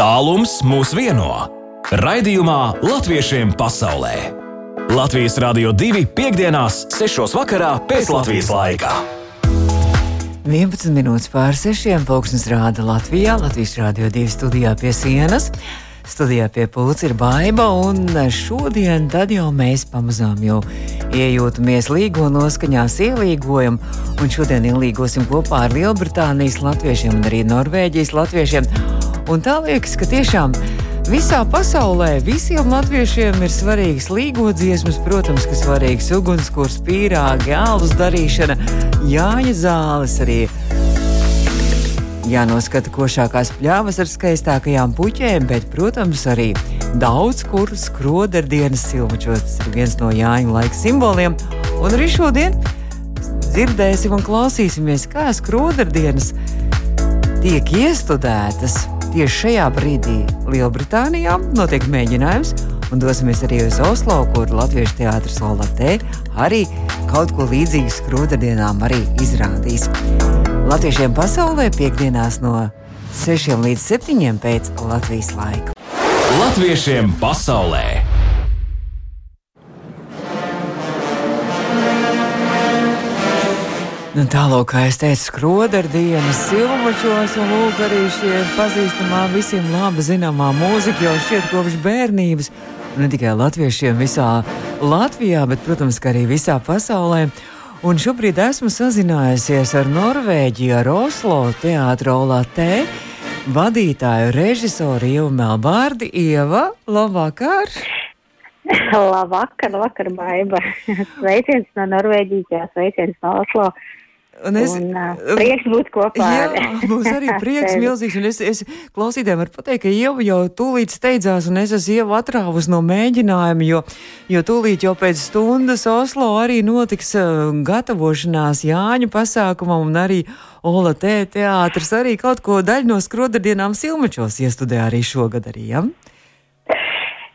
Tālums mūs vieno. Raidījumā Latviešiem pasaulē. Latvijas Rādio 2 piekdienās, 6. vakarā pēc Latvijas laika. 11 minūtes pār 6. pulksnes rāda Latvijā, Latvijas Rādio 2 studijā pie sienas. Studijā pie pulca ir baiva, un šodien jau mēs pamazām jau iejūtamies līgo noskaņās, ielīgojam, un šodien ielīgosim kopā ar Lielbritānijas latviešiem un arī Norvēģijas latviešiem. Un tā liekas, ka tiešām visā pasaulē visiem latviešiem ir svarīgas līgodziesmas, protams, ka svarīgs ugunskurs, pīrāgi, alus darīšana, jāņa zāles arī Jānoskata košākās pļāvas ar skaistākajām puķēm, bet, protams, arī daudz kur skroderdienas silmačos. Tas ir viens no Jāņa laika simboliem. Un arī šodien dzirdēsim un klausīsimies, kā skroderdienas tiek iestudētas. Tieši šajā brīdī Lielbritānijā notiek mēģinājums, un dosimies arī uz Oslo, kur Latviešu teātris Olatē arī kaut ko līdzīgu skroderdienām arī izrādīs. Latviešiem pasaulē piekdienās no 6 līdz 7 pēc Latvijas laika. Latviešiem pasaulē! Nu, Tālāk, kā es teicu, skrodardienas, silmačos un lūk arī šie pazīstamā, visiem labi zināmā mūzika jau šķiet kopš bērnības. Ne tikai latviešiem visā Latvijā, bet, protams, arī visā pasaulē. Un šobrīd esmu sazinājusies ar Norvēģiju, ar Oslo teātru Olatē vadītāju režisoru Ievu Melbārdi. Ieva, labvakar! Labvakar, labvakar, Baiba! Sveiciens no Norvēģijas, sveiciens no Oslo! Un es, un, uh, prieks būt kopā. Jā, mums arī prieks milzīgs. Un es, es klausītājiem varu pateikt, ka Ieva jau tūlīt steidzās, un es esmu Ieva atrāvus no mēģinājuma, jo, jo tūlīt jau pēc stundas Oslo arī notiks gatavošanās Jāņu pasākumam, un arī Ola Tē teātris arī kaut ko daļu no skrodardienām Silmečos iestudē arī šogad arī, ja?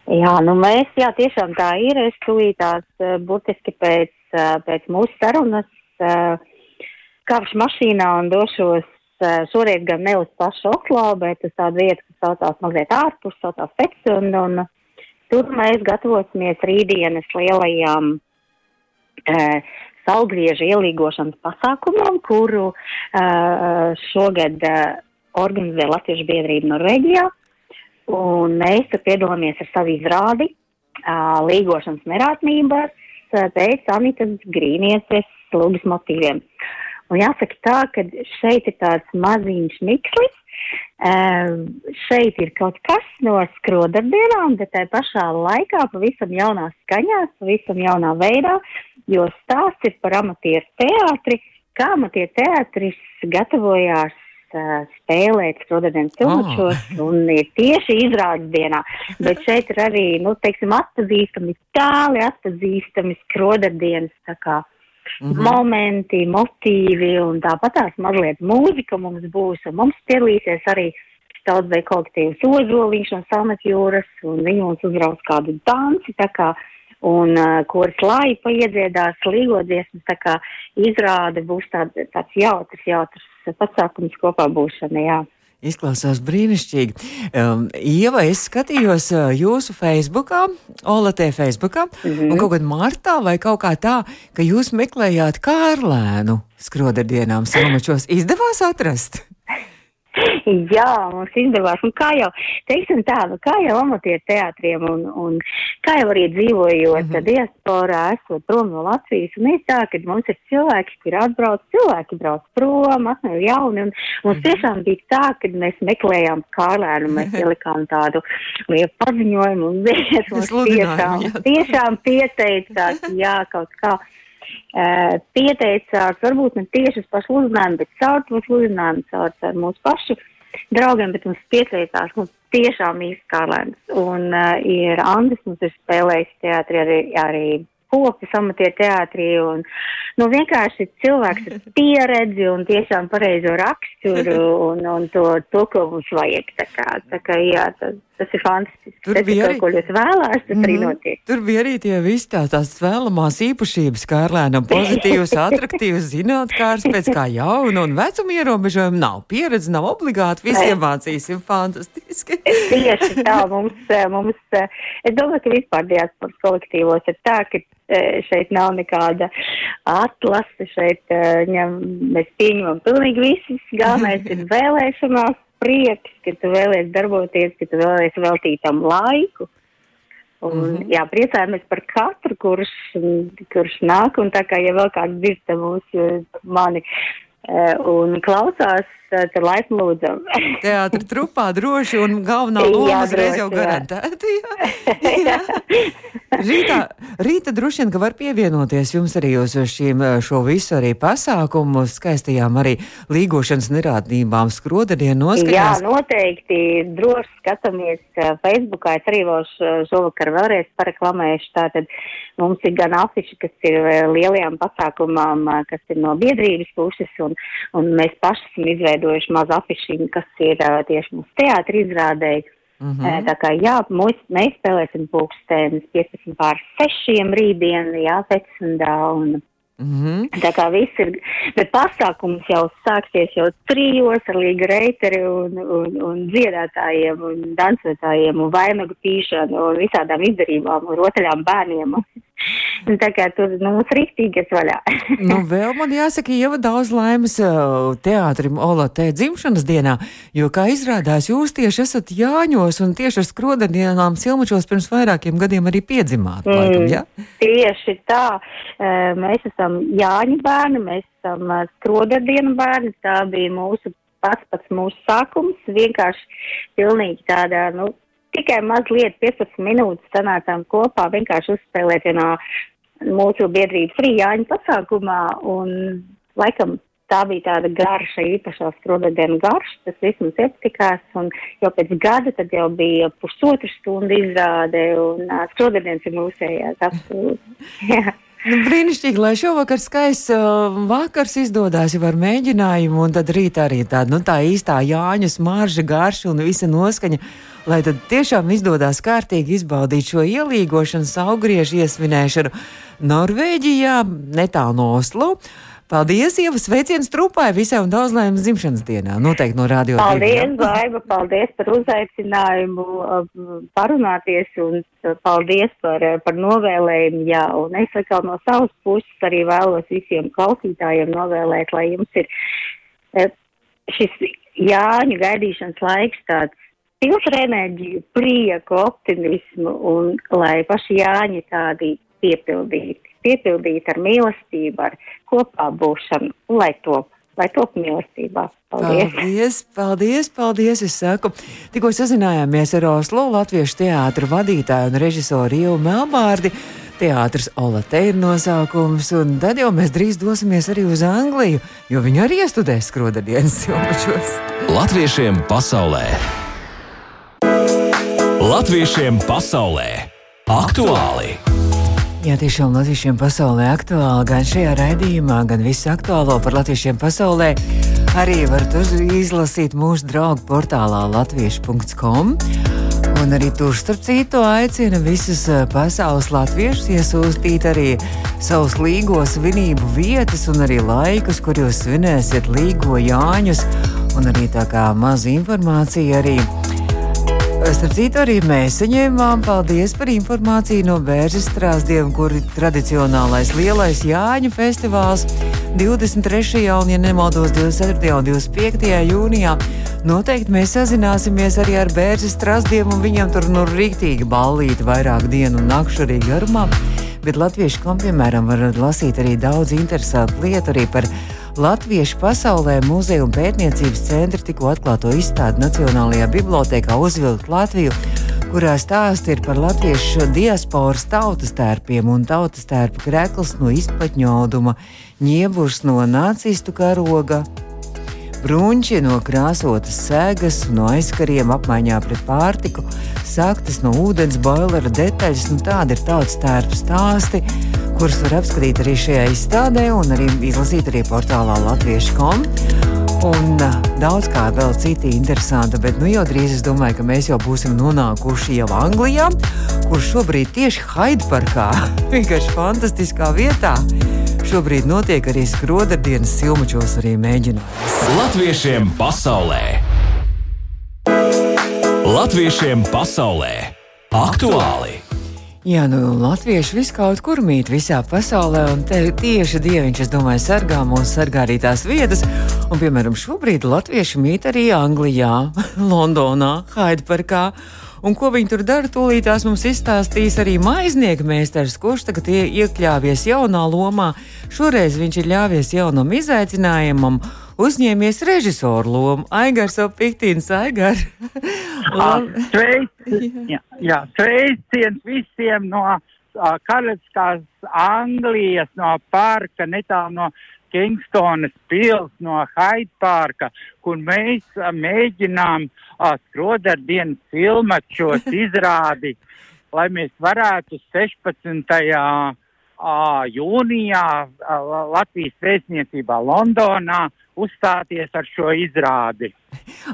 Jā, nu mēs, jā, tiešām tā ir. Es tūlītās burtiski pēc, pēc mūsu sarunas. Uh, kāpšu mašīnā un došos uh, šoreiz gan ne uz pašu Oslo, bet uz tādu vietu, kas saucās mazliet ārpus, saucās Pets, un, un tur mēs gatavosimies rītdienas lielajām uh, saulgriežu ielīgošanas pasākumam, kuru uh, šogad uh, organizē Latviešu biedrība Norvēģijā, un mēs tur piedalāmies ar savu izrādi uh, līgošanas nerātnības pēc Anitas Grīnieces lūgas motīviem. Uh, Un jāsaka tā, ka šeit ir tāds maziņš mikslis. Uh, šeit ir kaut kas no skrodardienām, bet tā pašā laikā pavisam jaunās skaņās, pavisam jaunā veidā, jo stāsts ir par amatieru teātri, kā amatieru teātris gatavojās uh, spēlēt skrodardienas filmačos oh. un ir tieši izrādes dienā. Bet šeit ir arī, nu, teiksim, atpazīstami, tāli atpazīstami skrodardienas, tā kā mm -hmm. momenti, motīvi un tāpatās mazliet mūzika mums būs, un mums piedalīsies arī tautsdeja kolektīvs Ozoliņš no Sametjūras, un viņi mums uzbrauc kādu danci, tā kā, un uh, kuras laipa iedziedās līgodziesmas, tā kā izrāde būs tād, tāds jautrs, jautrs pasākums kopā būšana, jā. Izklausās brīnišķīgi. Um, Ieva, es skatījos uh, jūsu Facebookā, Olatē Facebookā, mm -hmm. un kaut kad martā vai kaut kā tā, ka jūs meklējāt Kārlēnu skroderdienām Salmačos. Izdevās atrast? Jā, mums izdevās. Un kā jau, teiksim tā, nu, kā jau amatieru teātriem un, un kā jau arī dzīvojot mm -hmm. diasporā, esot prom no Latvijas, un ir tā, ka mums ir cilvēki, kuri atbrauc, cilvēki brauc prom, atnāk jauni, un mums mm -hmm. tiešām bija tā, ka mēs meklējām Kārlēnu, mēs ielikām tādu lielu paziņojumu, un viens mums tiešām, tiešām pieteicās, jā, kaut kā. Uh, pieteicās, varbūt ne tieši uz pašu uzņēmumu, bet caur mūsu uzņēmumu, caur, mūsu pašu draugiem, bet mums pieteicās, mums tiešām īsti kā lēns. Un uh, ir Andis, mums ir spēlējis teātri arī, arī popis amatieru teātrī. Un, nu, vienkārši cilvēks ar pieredzi un tiešām pareizo raksturu un, un to, to, ko mums vajag. Tā kā, tā kā jā, tas, tas ir fantastiski. Tur tas bija arī- to, ko jūs vēlās, tas arī notiek. Tur bija arī tie visi tā, tās vēlamās īpašības, kā Arlēnam pozitīvs, attraktīvs, zinātnākārs, pēc kā jauna un vecuma ierobežojuma nav. Pieredze nav obligāti, visiem mācīsim fantastiski. Tieši tā mums, mums, es domāju, ka vispār diasporas kolektīvos ir tā, ka šeit nav nekāda atlase, šeit eh, ņem, mēs pieņemam pilnīgi visus, galvenais ir vēlēšanās prieks, ka tu vēlies darboties, ka tu vēlies veltīt tam laiku. Un, mm -hmm. Jā, priecājamies par katru, kurš, kurš nāk, un tā kā ja vēl kāds dzird mūsu mani eh, un klausās, tad laipni lūdzam. Teātris trupā droši un galvenā loma Jā, uzreiz jau jā. garantēta. Jā. Jā. Rītā, rīta droši vien, ka var pievienoties jums arī uz šīm, šo visu arī pasākumu, skaistajām arī līgošanas nerādībām, skrodadienu Jā, noskaņās. noteikti droši skatāmies Facebookā. Es arī vēl šovakar vēlreiz pareklamēšu. Tātad mums ir gan afiši, kas ir eh, lielajām pasākumām, eh, kas ir no biedrības puses, un, un mēs paši esam izveidojuši mazu afišiņu, kas ir eh, tieši mūsu teātri izrādēji. Mm -hmm. Tā kā jā, mūs, mēs spēlēsim pulkstens 15 pār 6 rītdien, jā, Fecendā un Mhm. Tā kā viss ir, bet pasākums jau sāksies jau trijos ar Līga Reiteri un, un, un dziedātājiem un dansotājiem un vainagu pīšanu un visādām izdarībām un rotaļām bērniem. Tā kā tur, nu, mums rīktīgas vaļā. Nu, vēl man jāsaka, jau daudz laimes uh, teātrim Olatē dzimšanas dienā, jo, kā izrādās, jūs tieši esat Jāņos un tieši ar skrodadienām Silmačos pirms vairākiem gadiem arī piedzimāt, mm. laikam, ja? Tieši tā. Eh, Mēs esam Jāņa bērni, mēs esam eh, skrodardienu bērni. Tā bija mūsu pats pats mūsu sākums. Vienkārši pilnīgi tādā, nu, tikai mazliet 15 minūtes sanācām kopā, vienkārši uzspēlēt vienā mūsu biedrības arī Jāņa pasākumā. Un, laikam, tā bija tāda garša, īpašā skrodardienu garša. Tas viss mums iepatikās. Un jau pēc gada tad jau bija pusotru stundu izrāde. Un uh, skrodardienas ir mūsējās. Absolūti. Nu, brīnišķīgi, lai šovakar skaists uh, vakars izdodas jau ar mēģinājumu, un tad rīt arī tāda nu, tā īstā Jāņa smarža, garša un visa noskaņa. Lai tad tiešām izdodas kārtīgi izbaudīt šo ielīgošanu, augriežu iesvinēšanu Norvēģijā, netālu no Oslo. Paldies, Ieva, sveiciens trupai visai un daudz laimes dzimšanas dienā. Noteikti no radio. Paldies, Baiba, paldies par uzaicinājumu uh, parunāties un uh, paldies par, uh, par novēlējumu. Jā, un es atkal no savas puses arī vēlos visiem klausītājiem novēlēt, lai jums ir šis Jāņu gaidīšanas laiks tāds pilns ar enerģiju, prieku, optimismu un lai paši Jāņi tādi piepildīti, piepildīti ar mīlestību, ar kopā būšanu, lai top, lai top mīlestībā. Paldies! Paldies, paldies, paldies. Es saku, tikko sazinājāmies ar Oslo Latviešu teātra vadītāju un režisoru Ievu Melbārdi. Teātris Olate ir nosaukums, un tad jau mēs drīz dosimies arī uz Angliju, jo viņi arī iestudēs skrodadienas silpačos. Latviešiem pasaulē! Latviešiem pasaulē! Aktuāli! Jā, tiešām latviešiem pasaulē aktuāli gan šajā raidījumā, gan visu aktuālo par latviešiem pasaulē. Arī varat izlasīt mūsu draugu portālā latviešu.com. Un arī tur, starp citu, aicina visus eh, pasaules latviešus iesūstīt arī savus līgos svinību vietas un arī laikus, kur jūs svinēsiet līgo Jāņus. Un arī tā kā maza informācija arī Starp citu, arī mēs saņēmām paldies par informāciju no Bērzes strāzdiem, kur ir tradicionālais lielais Jāņu festivāls 23. un, ja nemaldos, 24. un 25. jūnijā. Noteikti mēs sazināsimies arī ar Bērzes strāzdiem, un viņam tur nu rīktīgi ballīti vairāk dienu un nakšu arī garumā. Bet latviešu kom, piemēram, var lasīt arī daudz interesantu lietu arī par Latviešu pasaulē muzeja un pētniecības centra tikko atklāto izstādi Nacionālajā bibliotekā Uzvilkt Latviju, kurā stāsti ir par latviešu diasporas tautas tērpiem un tautas tērpu krekls no izplatņauduma, ņieburs no nacistu karoga, Brunči no krāsotas sēgas, no aizkariem apmaiņā pret pārtiku, saktas no ūdens boilera detaļas. Nu, tādi ir tautas tērpa stāsti, kurus var apskatīt arī šajā izstādē un arī izlasīt arī portālā latviešu.com. Un uh, daudz kā vēl citi interesanti, bet nu jau drīz es domāju, ka mēs jau būsim nonākuši jau Anglijā, kur šobrīd tieši Haidparkā, vienkārši fantastiskā vietā, šobrīd notiek arī skrodardienas silmačos arī mēģinājums. Latviešiem pasaulē! Latviešiem pasaulē! Aktuāli! Jā, nu, latvieši vis kaut kur mīt visā pasaulē, un te, tieši dieviņš, es domāju, sargā mūs, sargā arī tās vietas. Un, piemēram, šobrīd latvieši mīt arī Anglijā, Londonā, Haidparkā. Un ko viņi tur dara, tūlītās mums izstāstīs arī maiznieka meistars, kurš tagad iekļāvies jaunā lomā. Šoreiz viņš ir ļāvies jaunam izaicinājumam uzņēmies režisoru lomu. Aigars jau piktīns, Aigar. Jā, sveiciens visiem no Karaliskās Anglijas, no parka, netālu no Kingstonas pils, no Hyde parka, kur mēs uh, mēģinām skrodardienas filmačos izrādi, lai mēs varētu 16. Uh, jūnijā uh, Latvijas vēstniecībā Londonā uzstāties ar šo izrādi.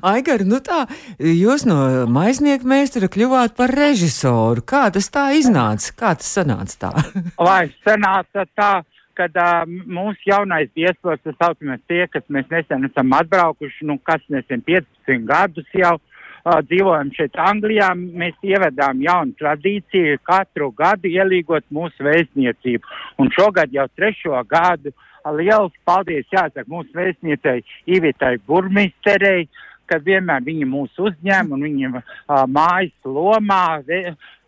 Aigar, nu tā, jūs no maiznieka meistara kļuvāt par režisoru. Kā tas tā iznāca? Kā tas sanāca tā? Vai sanāca tā, kad uh, mūsu jaunais vieslos, tas saucamies tie, kas mēs nesen esam atbraukuši, nu kas nesen 15 gadus jau uh, dzīvojam šeit Anglijā, mēs ievedām jaunu tradīciju katru gadu ielīgot mūsu vēstniecību. Un šogad jau trešo gadu uh, liels paldies jāsaka mūsu vēstniecei Ivitai Burmisterei, ka vienmēr viņa mūs uzņem un viņa uh, mājas lomā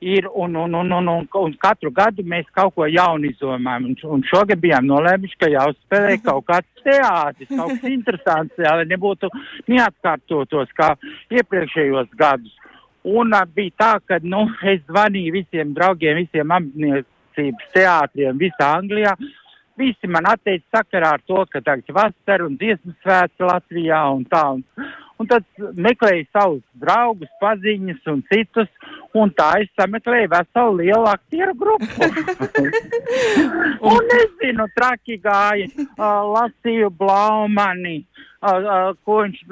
ir un, un, un, un, un, un katru gadu mēs kaut ko jaunu izdomājam. Un, un šogad bijām nolēmuši, ka jāuzspēlē kaut kāds teātris, kaut kas interesants, jā, lai nebūtu neatkārtotos kā iepriekšējos gadus. Un uh, bija tā, ka, nu, es zvanīju visiem draugiem, visiem apniecības teātriem visā Anglijā, Visi man atteica sakarā ar to, ka tagad ir vasara un dziesmu svēts Latvijā un tā. Un, un tad meklēju savus draugus, paziņas un citus, un tā es sameklēju veselu lielu aktieru grupu. un nezinu, traki gāja, uh, lasīju Blaumani, uh, uh, ko viņš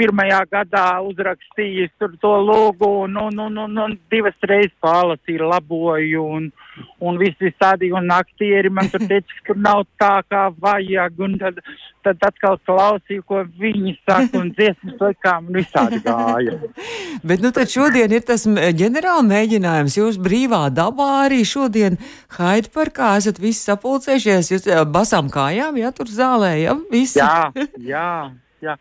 pirmajā gadā uzrakstījis tur to lūgu, un, un, un, un, un divas reizes pārlasīju, laboju. Un, un visi visādi, un aktieri man tur teica, ka nav tā, kā vajag, un tad, tad atkal klausīju, ko viņi saka, un dziesmas likām, un visādi gāja. Bet, nu, tad šodien ir tas ģenerāla mēģinājums, jūs brīvā dabā arī šodien Haidparkā esat visi sapulcējušies, jūs basām kājām, jā, tur zālē, jā, visi. Jā, jā, jā.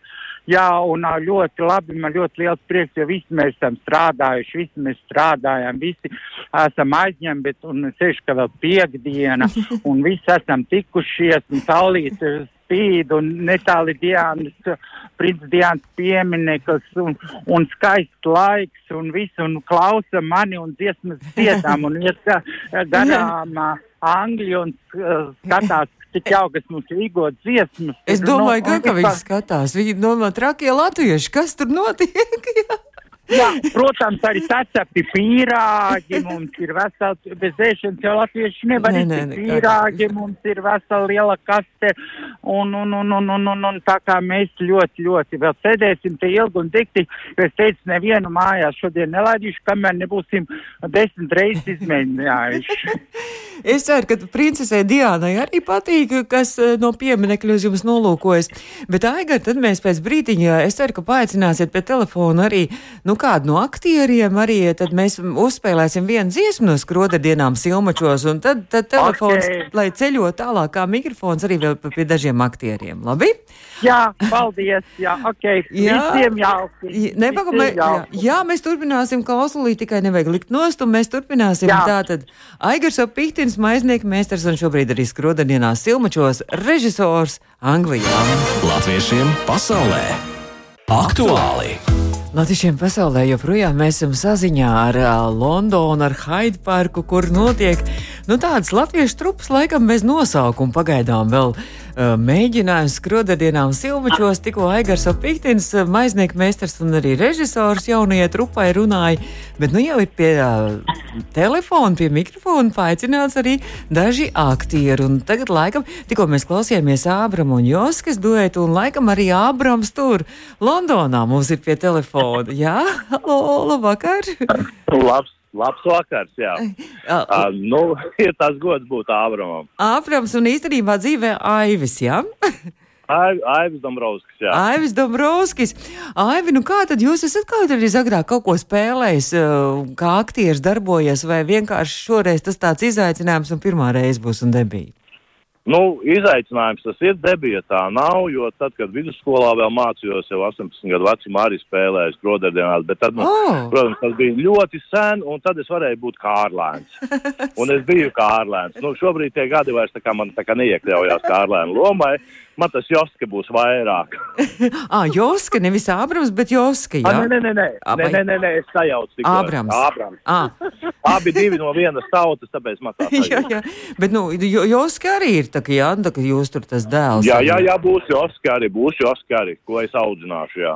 Jā, un ļoti labi, man ļoti liels prieks, jo visi mēs esam strādājuši, visi mēs strādājam, visi esam aizņemti, bet un seši, ka vēl piekdiena, un visi esam tikušies, un saulīt spīd, un netāli Diānas, princ Diānas piemineklis, un, un skaists laiks, un visu, un klausa mani, un dziesmas dziedām, un iet garām Angļu, un uh, skatās tik jaukas mums īgot dziesmas. Es domāju, no, ka viņi skatās. Viņi domā, trakie latvieši, kas tur notiek? Jā, protams, arī sacepti pīrāgi, mums ir veseli, bez ēšanas jau latvieši nevar ne, iztikt pīrāgi, mums ir vesela liela kaste, un, un, un, un, un, un, un tā kā mēs ļoti, ļoti vēl sēdēsim te ilgi un dikti, jo es teicu, nevienu mājās šodien nelaidīšu, kamēr nebūsim desmit reizes izmēģinājuši. Es ceru, ka princesei Diānai arī patīk, kas eh, no pieminekļa uz jums nolūkojas. Bet, Aigar, tad mēs pēc brīdiņa, es ceru, ka paaicināsiet pie telefona arī, nu, kādu no aktieriem, arī tad mēs uzspēlēsim vienu dziesmu no skroderdienām silmačos, un tad, tad telefons, okay. lai ceļo tālāk kā mikrofons arī vēl pie dažiem aktieriem. Labi? Jā, paldies. Jā, ok. Jā, Visiem jauki. Nepagam, jā, jā, mēs turpināsim klausulī, tikai nevajag likt nost, un mēs turpināsim jā. tātad. Aigars Opihtins, maiznieka meistars un šobrīd arī skrodadienās silmačos režisors Anglijā. Latviešiem pasaulē. Aktuāli! Latviešiem pasaulē joprojām esam saziņā ar Londonu, ar Haidparku, kur notiek Nu, tādas latviešu trupas laikam bez nosaukuma pagaidām vēl uh, mēģinājums skrodardienām Silmačos. Tikko Aigars Opiktins, uh, maiznieku meistars un arī režisors jaunajai trupai runāja, bet nu jau ir pie uh, telefona, pie mikrofona paaicināts arī daži aktieri. Un tagad laikam, tikko mēs klausījāmies Ābramu un Joskas duetu, un laikam arī Ābrams tur Londonā mums ir pie telefona. Jā, halo, labvakar! Labs Labs vakars, jā. Uh, nu, ir tas gods būt Ābramam. Ābrams un īstenībā dzīvē Aivis, jā? Aivis Dombrovskis, jā. Aivis Dombrovskis. Aivi, nu kā tad jūs esat kaut arī agrāk kaut ko spēlējis, kā aktieris darbojies, vai vienkārši šoreiz tas tāds izaicinājums un pirmā reize būs un debija? Nu, izaicinājums tas ir, debija tā nav, jo tad, kad vidusskolā vēl mācījos, jau 18 gadu vecumā arī spēlēju skroderdienās, bet tad, nu, oh. protams, tas bija ļoti sen, un tad es varēju būt kārlēns. Un es biju kārlēns. Nu, šobrīd tie gadi vairs tā kā man tā kā neiekļaujās kārlēnu lomai, Man tas joska būs vairāk. ah, joska, nevis Ābrams, bet joska. Jā, ah, nē, nē, nē, Aba... nē, ah, nē, nē, es sajaucu. Ābrams. Ābrams. Ah. Abi divi no vienas tautas, tāpēc man tā ir. jā, jā, bet, nu, joska arī ir, tā kā, jā, tā kā jūs tur tas dēls. Jā, jā, jā, būs joska arī, būs joska arī, ko es audzināšu, jā.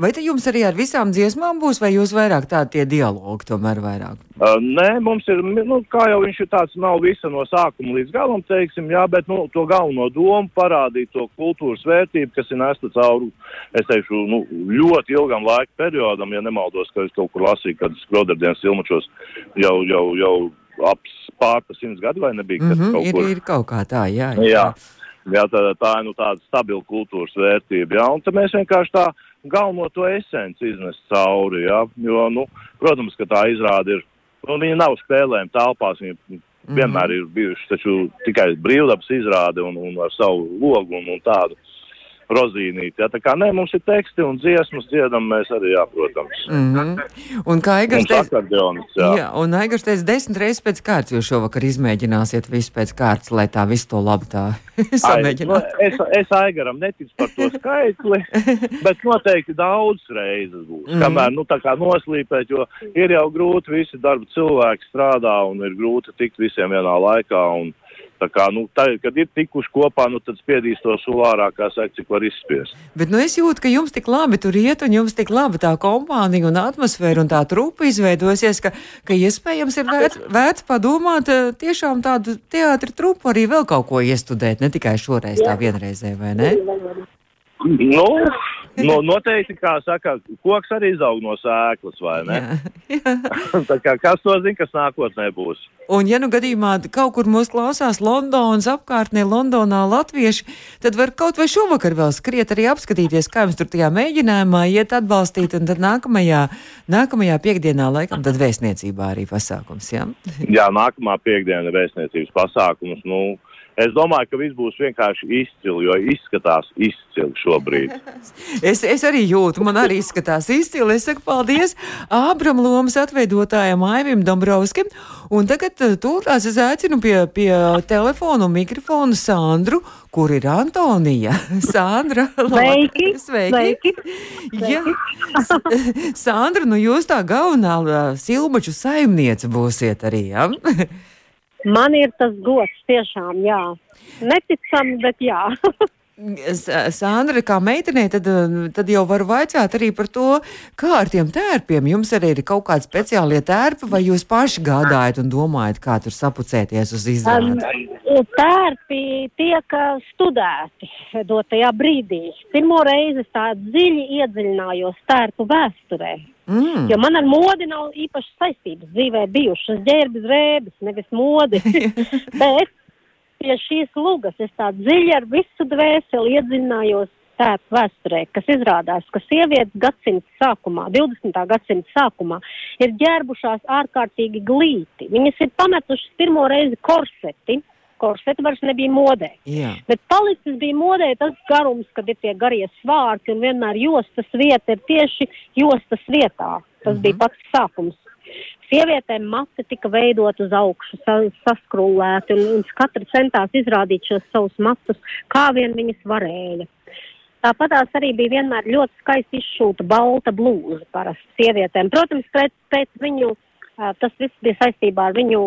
Vai te jums arī ar visām dziesmām būs, vai jūs vairāk tā tie dialogi tomēr vairāk? Uh, nē, mums ir, nu, kā jau viņš ir tāds, nav visa no sākuma līdz galam, teiksim, jā, bet, nu, to galveno domu parādīt to kultūras vērtību, kas ir nesta cauri, es teikšu, nu, ļoti ilgam laika periodam, ja nemaldos, ka es kaut kur lasīju, kad skrodardienas ilmačos jau, jau, jau ap pārpa simts gadu vai nebija, mm -hmm, kaut ir, kur. Ir kaut kā tā, jā. jā. jā. Jā, tā, tā ir nu, tāda stabila kultūras vērtība. Jā, un mēs vienkārši tā galveno to esenci iznest cauri. Jā, jo, nu, protams, ka tā izrāda ir Nu, viņi nav spēlējumi telpās, viņi. Vienmēr ir bijuši tikai brīvdabas izrāde un, un ar savu logu un, un tādu. Rozīnīti. Ja? Tā kā nē, mums ir teksti un dziesmas dziedam, mēs arī, jā, protams. Mm -hmm. Un kā Aigars teica, jā. jā, un Aigars teica, desmit reizes pēc kārtas jūs šovakar izmēģināsiet visu pēc kārtas, lai tā visu to labi tā samēģinātu. Nu, es, es Aigaram neticu par to skaitli, bet noteikti daudz reizes būs. Mm -hmm. Kamēr, nu, tā kā noslīpēt, jo ir jau grūti visi darba cilvēki strādā un ir grūti tikt visiem vienā laikā. Un, Tā kā, nu, tā, kad ir tikuši kopā, nu, tad spiedīs to sulārā, kā saka, cik var izspiest. Bet nu, es jūtu, ka jums tik labi tur iet, un jums tik labi tā kompānija un atmosfēra un tā trupa izveidosies, ka, ka iespējams ir vērts, vērts padomāt eh, tiešām tādu teātri trupu arī vēl kaut ko iestudēt, ne tikai šoreiz tā vienreizē, vai ne? Nu, no, noteikti, kā saka, koks arī izaug no sēklas, vai ne? Jā, jā. Tā kā kas to zina, kas nākotnē būs. Un, ja nu gadījumā kaut kur mūs klausās Londonas apkārtnē, Londonā latvieši, tad var kaut vai šovakar vēl skriet arī apskatīties, kā jums tur tajā mēģinājumā iet atbalstīt, un tad nākamajā, nākamajā piekdienā laikam tad vēstniecībā arī pasākums, jā? Jā, nākamā piekdiena vēstniecības pasākums, nu, Es domāju, ka viss būs vienkārši izcili, jo izskatās izcili šobrīd. es, es arī jūtu, man arī izskatās izcili. Es saku paldies Ābram Lomas atveidotājam Aivim Dombrovskim. Un tagad eh, tūlīt es aicinu pie, pie telefona un mikrofona Sandru, kur ir Antonija. Sandra, sveiki! Sveiki! sveiki. Ja, Sandra, nu jūs tā galvenā silmaču saimniece būsiet arī, ja? Man ir tas gods tiešām, jā. Neticam, bet jā. Sandra, kā meitenei, tad, tad jau var vaicāt arī par to, kā ar tiem tērpiem. Jums arī ir kaut kādi speciālie tērpi, vai jūs paši gādājat un domājat, kā tur sapucēties uz izrādi? Um, tērpi tiek studēti dotajā brīdī. Pirmo reizi tā dziļi iedziļinājos tērpu vēsturē. Mm. Jo man ar modi nav īpaši saistības dzīvē bijušas. Ģērbis, rēbis, nevis modi. Bet pie šīs lugas es tā dziļi ar visu dvēseli iedziļinājos tēta vēsturē, kas izrādās, ka sievietes gadsimta sākumā, 20. gadsimta sākumā, ir ģērbušās ārkārtīgi glīti. Viņas ir pametušas pirmo reizi korseti. Korseti vairs nebija modē. Jā. Bet palicis bija modē tas garums, kad ir tie garie svārki un vienmēr jostas vieta ir tieši jostas vietā. Tas mm -hmm. bija pats sākums. Sievietēm mati tika veidot uz augšu, saskrūlēti, un, un katra centās izrādīt šos savus matus, kā vien viņas varēja. Tāpat tās arī bija vienmēr ļoti skaisti izšūta balta blūza parasti sievietēm. Protams, pēc, pēc viņu, tas viss bija saistībā ar viņu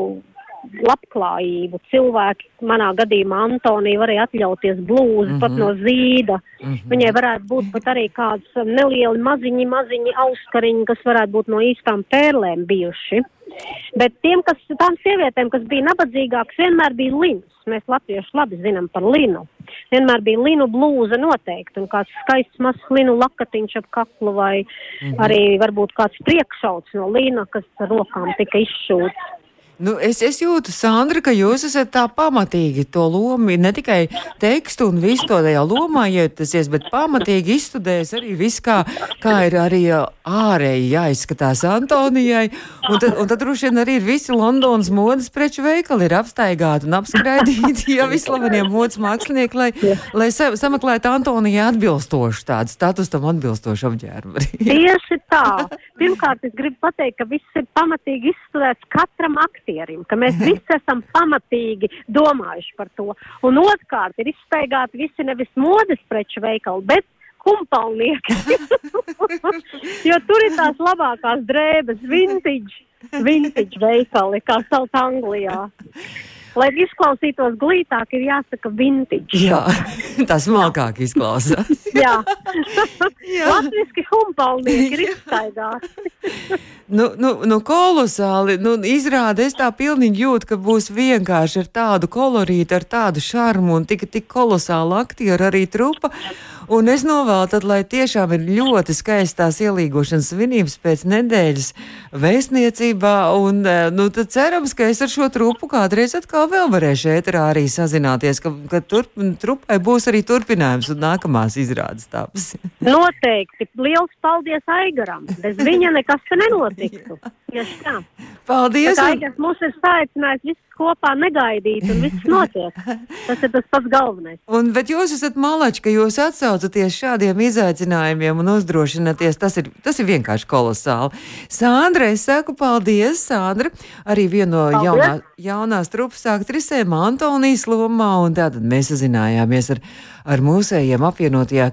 labklājību. Cilvēki, manā gadījumā Antonija, varēja atļauties blūzi mm -hmm. pat Mhm. no zīda. Mm Mhm. -hmm. Viņai varētu būt pat arī kāds um, nelieli maziņi, maziņi auskariņi, kas varētu būt no īstām pērlēm bijuši. Bet tiem, kas, tām sievietēm, kas bija nabadzīgākas, vienmēr bija lins. Mēs latvieši labi zinām par linu. Vienmēr bija linu blūza noteikti un kāds skaists mazs linu lakatiņš ap kaklu vai -hmm. arī varbūt kāds priekšauts no lina, kas ar rokām tika izšūts. Nu, es, es jūtu, Sandra, ka jūs esat tā pamatīgi to lomu, ne tikai tekstu un visu to tajā lomā ietasies, bet pamatīgi izstudējis arī viss, kā, kā ir arī ārēji jāizskatās Antonijai. Un tad, un tad droši vien arī ir visi Londonas modes preču veikali ir apstaigāti un apskraidīti, ja vislavenie modes mākslinieki, lai, lai sa, sameklētu Antonijai atbilstošu tādu status tam atbilstošu apģērbu. Tieši tā. Pirmkārt, es gribu pateikt, ka viss ir pamatīgi izstudēts katram aktierim, ka mēs visi esam pamatīgi domājuši par to. Un otrkārt, ir izstaigāti visi nevis modes preču veikali, bet kumpalnieki. jo tur ir tās labākās drēbes, vintage, vintage veikali, kā sauc Anglijā. Lai izklausītos glītāk, ir jāsaka vintage. Jā, tas smalkāk izklausās. Jā. Latviski humpalnieki ir izstaigāti. Nu, nu, nu kolosāli. Nu, izrāda, es tā pilnīgi jūtu, ka būs vienkārši ar tādu kolorītu, ar tādu šarmu un tik, tik kolosālu aktieru arī trupa. Un es novēlu, tad, lai tiešām ir ļoti skaistās ielīgošanas svinības pēc nedēļas vēstniecībā. Un, eh, nu, tad cerams, ka es ar šo trupu kādreiz atkal vēl varēšu ēterā arī sazināties, ka, ka turp, trupai būs arī turpinājums un nākamās izrādes taps. Noteikti. Liels paldies Aigaram. Bez viņa nekas te nenotiktu. Tieši tā. Paldies! Un- Aigars mūs ir saicinājis visus kopā negaidīt, un viss notiek. Tas ir tas pats galvenais. Un, bet jūs esat malači, ka jūs atsaucaties šādiem izaicinājumiem un uzdrošināties. Tas ir, tas ir vienkārši kolosāli. Sandra, es saku paldies, Sandra. Arī viena no jaunā, jaunās trupas aktrisēm, Antonijas lomā. Un tātad mēs sazinājāmies ar, ar mūsējiem apvienotajā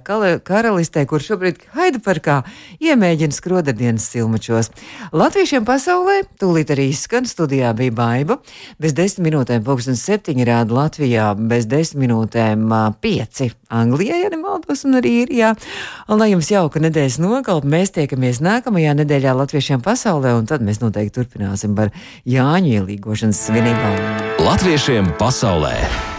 karalistē, kur šobrīd Haidaparkā iemēģina skrodardienas silmačos. Latviešiem pasaulē tūlīt arī izskan studijā bija baiva. Bez desmit minūtēm pulkstens septiņi rāda Latvijā, bez desmit minūtēm pieci Anglijā, ja nemaldos, un arī Īrijā. Un lai jums jauka nedēļas nogalpa, mēs tiekamies nākamajā nedēļā Latviešiem pasaulē, un tad mēs noteikti turpināsim par Jāņu ielīgošanas svinībām. Latviešiem pasaulē!